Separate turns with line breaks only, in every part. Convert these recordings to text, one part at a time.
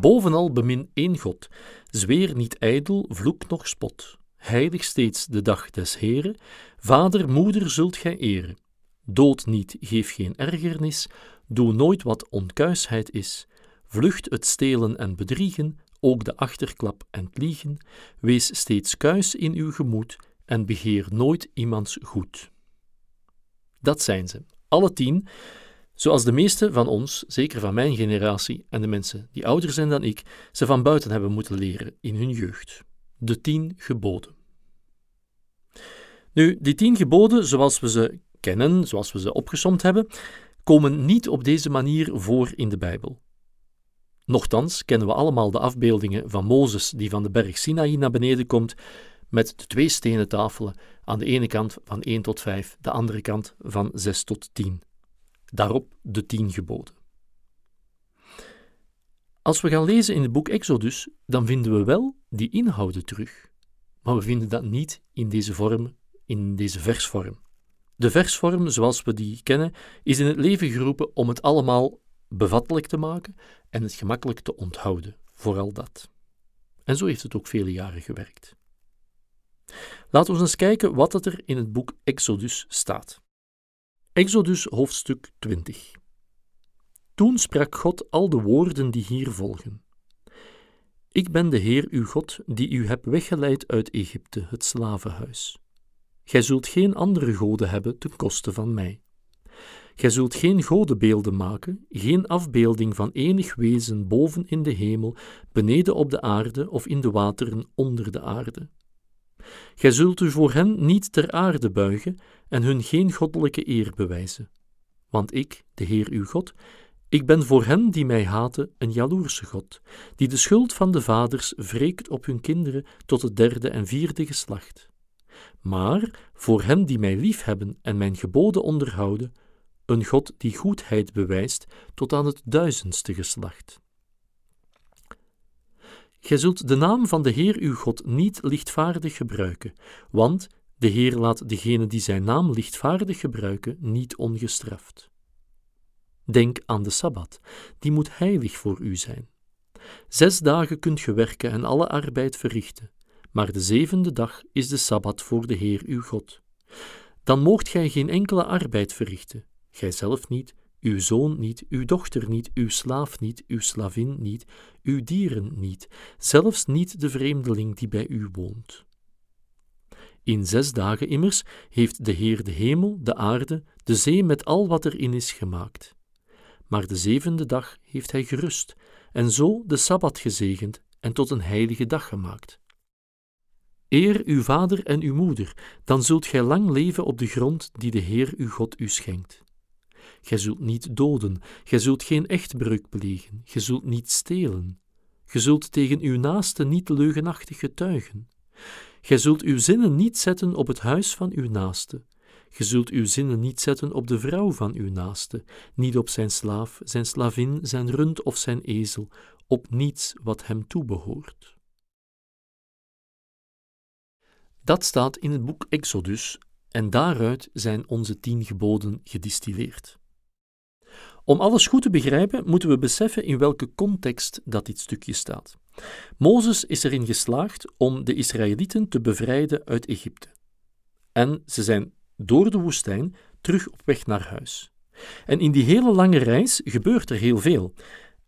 Bovenal bemin één God, zweer niet ijdel, vloek noch spot. Heilig steeds de dag des Heren, vader, moeder zult gij eren. Dood niet, geef geen ergernis, doe nooit wat onkuisheid is. Vlucht het stelen en bedriegen, ook de achterklap en liegen. Wees steeds kuis in uw gemoed en begeer nooit iemands goed. Dat zijn ze, alle tien, zoals de meeste van ons, zeker van mijn generatie en de mensen die ouder zijn dan ik, ze van buiten hebben moeten leren in hun jeugd. De tien geboden. Nu, die tien geboden, zoals we ze kennen, zoals we ze opgesomd hebben, komen niet op deze manier voor in de Bijbel. Nochtans kennen we allemaal de afbeeldingen van Mozes die van de berg Sinaï naar beneden komt, met de twee stenen tafelen, aan de ene kant van 1 tot 5, de andere kant van 6 tot 10. Daarop de tien geboden. Als we gaan lezen in het boek Exodus, dan vinden we wel die inhouden terug, maar we vinden dat niet in deze vorm, in deze versvorm. De versvorm, zoals we die kennen, is in het leven geroepen om het allemaal bevattelijk te maken en het gemakkelijk te onthouden, vooral dat. En zo heeft het ook vele jaren gewerkt. Laten we eens kijken wat er in het boek Exodus staat. Exodus hoofdstuk 20. Toen sprak God al de woorden die hier volgen. Ik ben de Heer uw God, die u heb weggeleid uit Egypte, het slavenhuis. Gij zult geen andere goden hebben ten koste van mij. Gij zult geen godenbeelden maken, geen afbeelding van enig wezen boven in de hemel, beneden op de aarde of in de wateren onder de aarde. Gij zult u voor hen niet ter aarde buigen en hun geen goddelijke eer bewijzen. Want ik, de Heer uw God, ik ben voor hen die mij haten een jaloerse God, die de schuld van de vaders wreekt op hun kinderen tot het derde en vierde geslacht. Maar voor hen die mij liefhebben en mijn geboden onderhouden, een God die goedheid bewijst tot aan het duizendste geslacht. Gij zult de naam van de Heer uw God niet lichtvaardig gebruiken, want de Heer laat degene die zijn naam lichtvaardig gebruiken niet ongestraft. Denk aan de Sabbat, die moet heilig voor u zijn. Zes dagen kunt ge werken en alle arbeid verrichten, maar de zevende dag is de Sabbat voor de Heer uw God. Dan moogt gij geen enkele arbeid verrichten, gijzelf niet, uw zoon niet, uw dochter niet, uw slaaf niet, uw slavin niet, uw dieren niet, zelfs niet de vreemdeling die bij u woont. In zes dagen immers heeft de Heer de hemel, de aarde, de zee met al wat erin is gemaakt. Maar de zevende dag heeft hij gerust, en zo de Sabbat gezegend en tot een heilige dag gemaakt. Eer uw vader en uw moeder, dan zult gij lang leven op de grond die de Heer uw God u schenkt. Gij zult niet doden, gij zult geen echtbreuk plegen, gij zult niet stelen. Gij zult tegen uw naaste niet leugenachtig getuigen. Gij zult uw zinnen niet zetten op het huis van uw naaste. Gij zult uw zinnen niet zetten op de vrouw van uw naaste, niet op zijn slaaf, zijn slavin, zijn rund of zijn ezel, op niets wat hem toebehoort. Dat staat in het boek Exodus en daaruit zijn onze tien geboden gedistilleerd. Om alles goed te begrijpen, moeten we beseffen in welke context dat dit stukje staat. Mozes is erin geslaagd om de Israëlieten te bevrijden uit Egypte. En ze zijn door de woestijn terug op weg naar huis. En in die hele lange reis gebeurt er heel veel.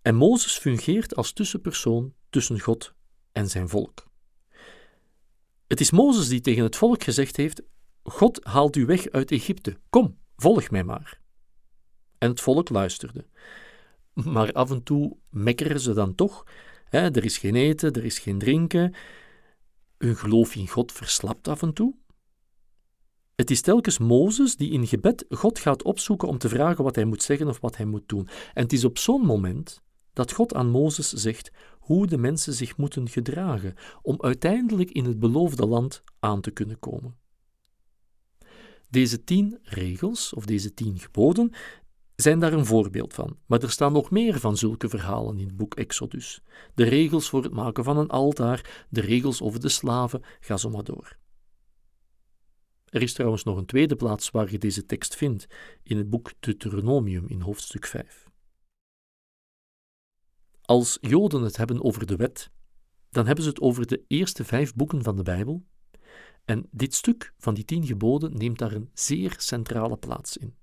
En Mozes fungeert als tussenpersoon tussen God en zijn volk. Het is Mozes die tegen het volk gezegd heeft: God haalt u weg uit Egypte. Kom, volg mij maar. En het volk luisterde. Maar af en toe mekkeren ze dan toch. Er is geen eten, er is geen drinken. Hun geloof in God verslapt af en toe. Het is telkens Mozes die in gebed God gaat opzoeken om te vragen wat hij moet zeggen of wat hij moet doen. En het is op zo'n moment dat God aan Mozes zegt hoe de mensen zich moeten gedragen om uiteindelijk in het beloofde land aan te kunnen komen. Deze tien regels, of deze tien geboden, zijn daar een voorbeeld van, maar er staan nog meer van zulke verhalen in het boek Exodus. De regels voor het maken van een altaar, de regels over de slaven, ga zo maar door. Er is trouwens nog een tweede plaats waar je deze tekst vindt, in het boek Deuteronomium in hoofdstuk 5. Als Joden het hebben over de wet, dan hebben ze het over de eerste vijf boeken van de Bijbel. En dit stuk van die tien geboden neemt daar een zeer centrale plaats in.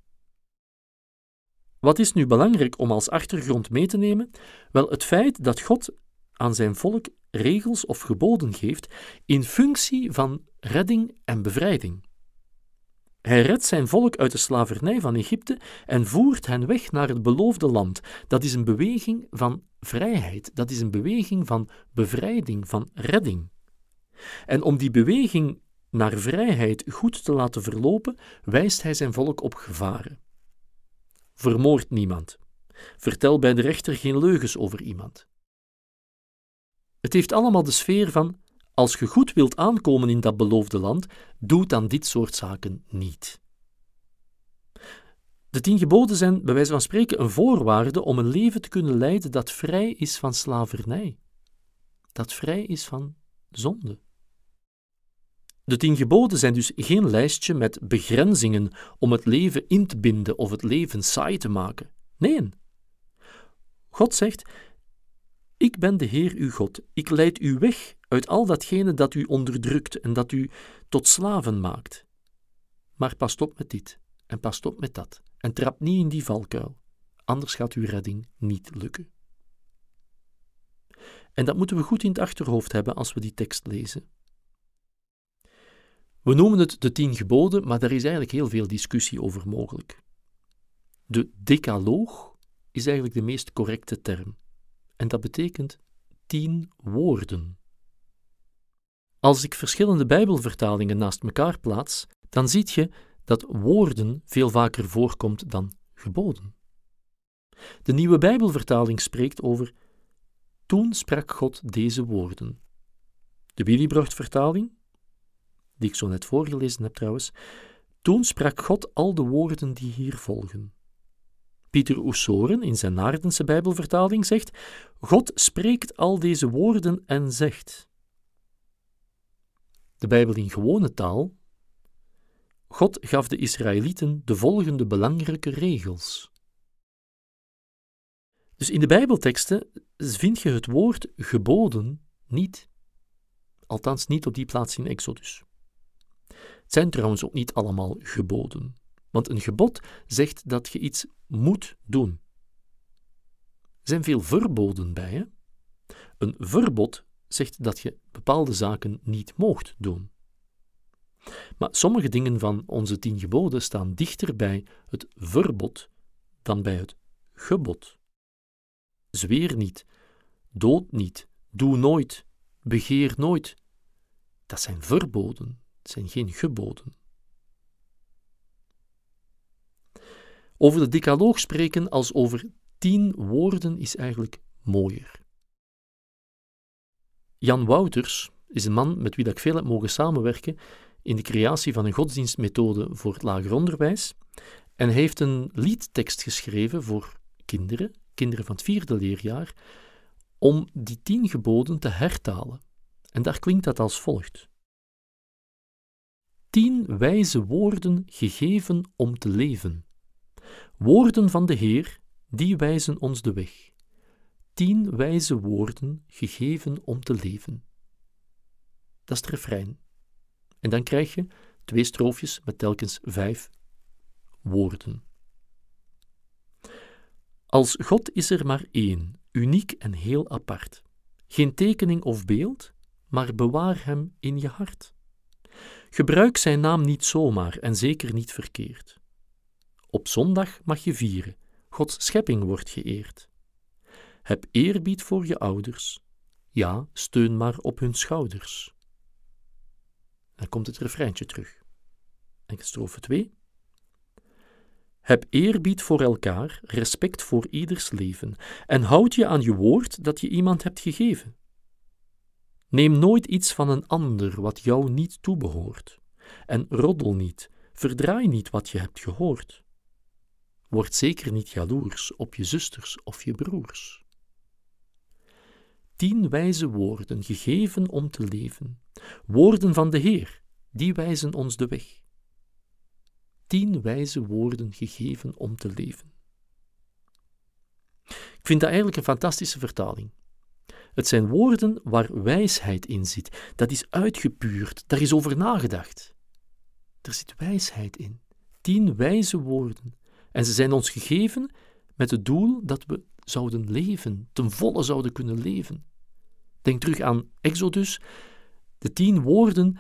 Wat is nu belangrijk om als achtergrond mee te nemen? Wel, het feit dat God aan zijn volk regels of geboden geeft in functie van redding en bevrijding. Hij redt zijn volk uit de slavernij van Egypte en voert hen weg naar het beloofde land. Dat is een beweging van vrijheid, dat is een beweging van bevrijding, van redding. En om die beweging naar vrijheid goed te laten verlopen, wijst hij zijn volk op gevaren. Vermoord niemand. Vertel bij de rechter geen leugens over iemand. Het heeft allemaal de sfeer van: als je goed wilt aankomen in dat beloofde land, doe dan dit soort zaken niet. De tien geboden zijn, bij wijze van spreken, een voorwaarde om een leven te kunnen leiden dat vrij is van slavernij, dat vrij is van zonde. De tien geboden zijn dus geen lijstje met begrenzingen om het leven in te binden of het leven saai te maken. Nee. God zegt: Ik ben de Heer uw God. Ik leid u weg uit al datgene dat u onderdrukt en dat u tot slaven maakt. Maar pas op met dit en pas op met dat en trap niet in die valkuil, anders gaat uw redding niet lukken. En dat moeten we goed in het achterhoofd hebben als we die tekst lezen. We noemen het de tien geboden, maar daar is eigenlijk heel veel discussie over mogelijk. De decaloog is eigenlijk de meest correcte term. En dat betekent tien woorden. Als ik verschillende Bijbelvertalingen naast elkaar plaats, dan zie je dat woorden veel vaker voorkomt dan geboden. De nieuwe Bijbelvertaling spreekt over Toen sprak God deze woorden. De Willibrord-vertaling die ik zo net voorgelezen heb trouwens, toen sprak God al de woorden die hier volgen. Pieter Oesoren in zijn Naardense Bijbelvertaling zegt: God spreekt al deze woorden en zegt. De Bijbel in gewone taal. God gaf de Israëlieten de volgende belangrijke regels. Dus in de Bijbelteksten vind je het woord geboden niet. Althans niet op die plaats in Exodus. Het zijn trouwens ook niet allemaal geboden, want een gebod zegt dat je iets moet doen. Er zijn veel verboden bij. Hè? Een verbod zegt dat je bepaalde zaken niet moogt doen. Maar sommige dingen van onze tien geboden staan dichter bij het verbod dan bij het gebod. Zweer niet, dood niet, doe nooit, begeer nooit. Dat zijn verboden. Het zijn geen geboden. Over de decaloog spreken als over tien woorden is eigenlijk mooier. Jan Wouters is een man met wie ik veel heb mogen samenwerken in de creatie van een godsdienstmethode voor het lager onderwijs. En hij heeft een liedtekst geschreven voor kinderen, kinderen van het vierde leerjaar, om die tien geboden te hertalen. En daar klinkt dat als volgt tien wijze woorden gegeven om te leven. Woorden van de Heer, die wijzen ons de weg. Tien wijze woorden gegeven om te leven. Dat is het refrein. En dan krijg je twee stroofjes met telkens vijf woorden. Als God is er maar één, uniek en heel apart. Geen tekening of beeld, maar bewaar hem in je hart. Gebruik zijn naam niet zomaar en zeker niet verkeerd. Op zondag mag je vieren, Gods schepping wordt geëerd. Heb eerbied voor je ouders, ja, steun maar op hun schouders. Dan komt het refreintje terug. En strofe 2. Heb eerbied voor elkaar, respect voor ieders leven en houd je aan je woord dat je iemand hebt gegeven. Neem nooit iets van een ander wat jou niet toebehoort. En roddel niet, verdraai niet wat je hebt gehoord. Word zeker niet jaloers op je zusters of je broers. Tien wijze woorden gegeven om te leven, woorden van de Heer, die wijzen ons de weg. Tien wijze woorden gegeven om te leven. Ik vind dat eigenlijk een fantastische vertaling. Het zijn woorden waar wijsheid in zit. Dat is uitgepuurd, daar is over nagedacht. Er zit wijsheid in. Tien wijze woorden. En ze zijn ons gegeven met het doel dat we zouden leven, ten volle zouden kunnen leven. Denk terug aan Exodus, de tien woorden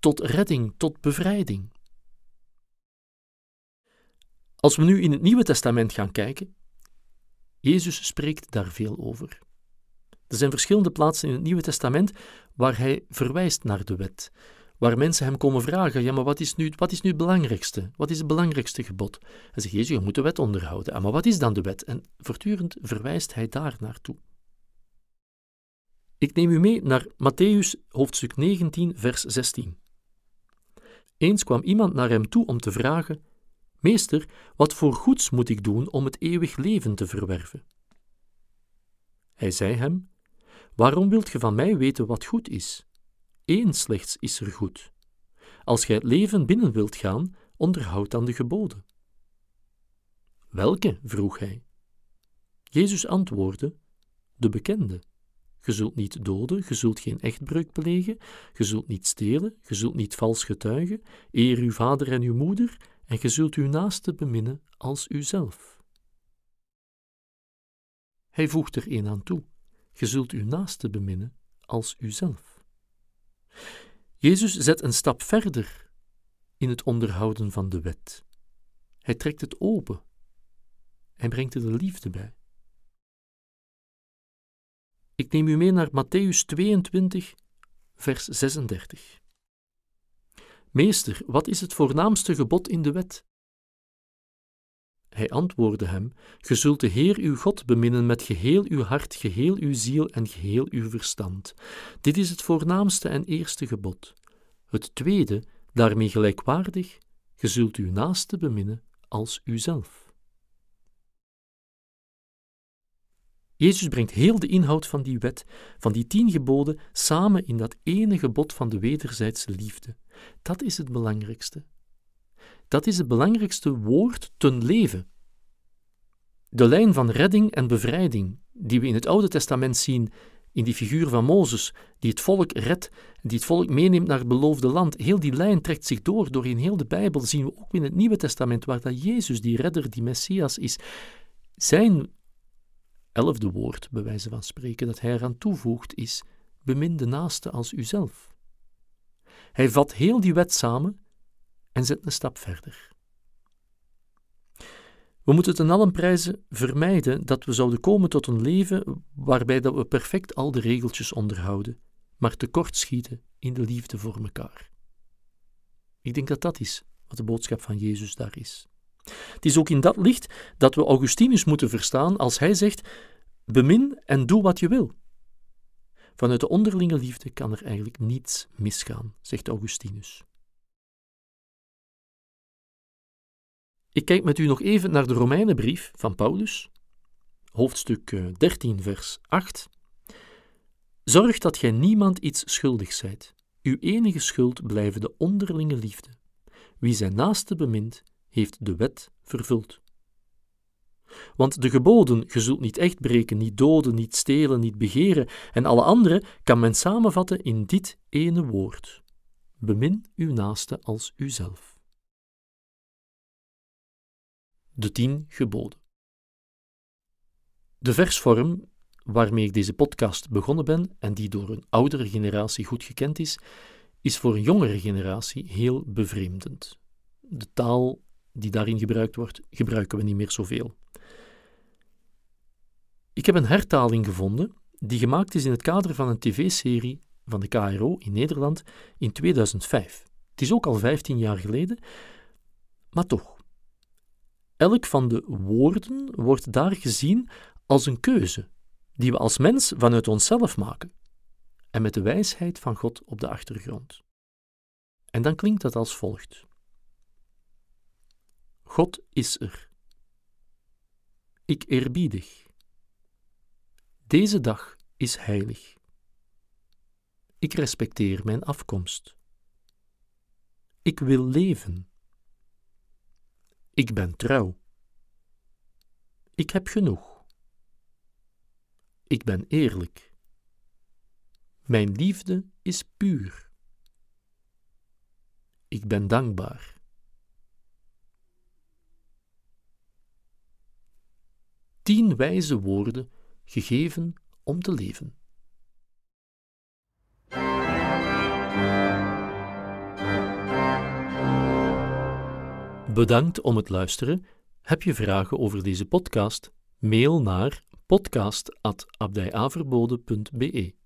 tot redding, tot bevrijding. Als we nu in het Nieuwe Testament gaan kijken, Jezus spreekt daar veel over. Er zijn verschillende plaatsen in het Nieuwe Testament waar hij verwijst naar de wet, waar mensen hem komen vragen: ja, maar wat is nu, wat is nu het belangrijkste? Wat is het belangrijkste gebod? En zegt Jezus: je moet de wet onderhouden. Ah, maar wat is dan de wet? En voortdurend verwijst hij daar naartoe. Ik neem u mee naar Matthäus hoofdstuk 19, vers 16. Eens kwam iemand naar hem toe om te vragen: Meester, wat voor goeds moet ik doen om het eeuwig leven te verwerven? Hij zei hem: Waarom wilt ge van mij weten wat goed is? Eén slechts is er goed. Als gij het leven binnen wilt gaan, onderhoud dan de geboden. Welke? vroeg hij. Jezus antwoordde: De bekende. Je zult niet doden, je zult geen echtbreuk plegen, je zult niet stelen, je zult niet vals getuigen, eer uw vader en uw moeder, en je zult uw naaste beminnen als uzelf. Hij voegt er een aan toe: je zult uw naaste beminnen als uzelf. Jezus zet een stap verder in het onderhouden van de wet. Hij trekt het open. Hij brengt er de liefde bij. Ik neem u mee naar Matthäus 22, vers 36. Meester, wat is het voornaamste gebod in de wet? Hij antwoordde hem: Ge zult de Heer uw God beminnen met geheel uw hart, geheel uw ziel en geheel uw verstand. Dit is het voornaamste en eerste gebod. Het tweede, daarmee gelijkwaardig: Ge zult uw naaste beminnen als uzelf. Jezus brengt heel de inhoud van die wet, van die tien geboden, samen in dat ene gebod van de wederzijdse liefde. Dat is het belangrijkste. Dat is het belangrijkste woord ten leven. De lijn van redding en bevrijding, die we in het Oude Testament zien, in die figuur van Mozes, die het volk redt, die het volk meeneemt naar het beloofde land, heel die lijn trekt zich door. Door in heel de Bijbel zien we ook in het Nieuwe Testament, waar dat Jezus, die redder, die Messias is, zijn elfde woord, bij wijze van spreken, dat hij eraan toevoegt, is: bemin de naaste als uzelf. Hij vat heel die wet samen en zet een stap verder. We moeten ten allen prijze vermijden dat we zouden komen tot een leven waarbij dat we perfect al de regeltjes onderhouden, maar tekortschieten in de liefde voor elkaar. Ik denk dat dat is wat de boodschap van Jezus daar is. Het is ook in dat licht dat we Augustinus moeten verstaan als hij zegt: bemin en doe wat je wil. Vanuit de onderlinge liefde kan er eigenlijk niets misgaan, zegt Augustinus. Ik kijk met u nog even naar de Romeinenbrief van Paulus, hoofdstuk 13, eh, vers 8. Zorg dat gij niemand iets schuldig zijt. Uw enige schuld blijven de onderlinge liefde. Wie zijn naaste bemint, heeft de wet vervuld. Want de geboden, je zult niet echt breken, niet doden, niet stelen, niet begeren, en alle andere kan men samenvatten in dit ene woord: bemin uw naaste als uzelf. De tien geboden. De versvorm waarmee ik deze podcast begonnen ben en die door een oudere generatie goed gekend is, is voor een jongere generatie heel bevreemdend. De taal die daarin gebruikt wordt, gebruiken we niet meer zoveel. Ik heb een hertaling gevonden die gemaakt is in het kader van een tv-serie van de KRO in Nederland in 2005. Het is ook al 15 jaar geleden, maar toch. Elk van de woorden wordt daar gezien als een keuze die we als mens vanuit onszelf maken en met de wijsheid van God op de achtergrond. En dan klinkt dat als volgt. God is er. Ik eerbiedig. Deze dag is heilig. Ik respecteer mijn afkomst. Ik wil leven. Ik ben trouw. Ik heb genoeg. Ik ben eerlijk. Mijn liefde is puur. Ik ben dankbaar. Tien wijze woorden gegeven om te leven. Bedankt om het luisteren. Heb je vragen over deze podcast? Mail naar podcast.abdijaverbode.be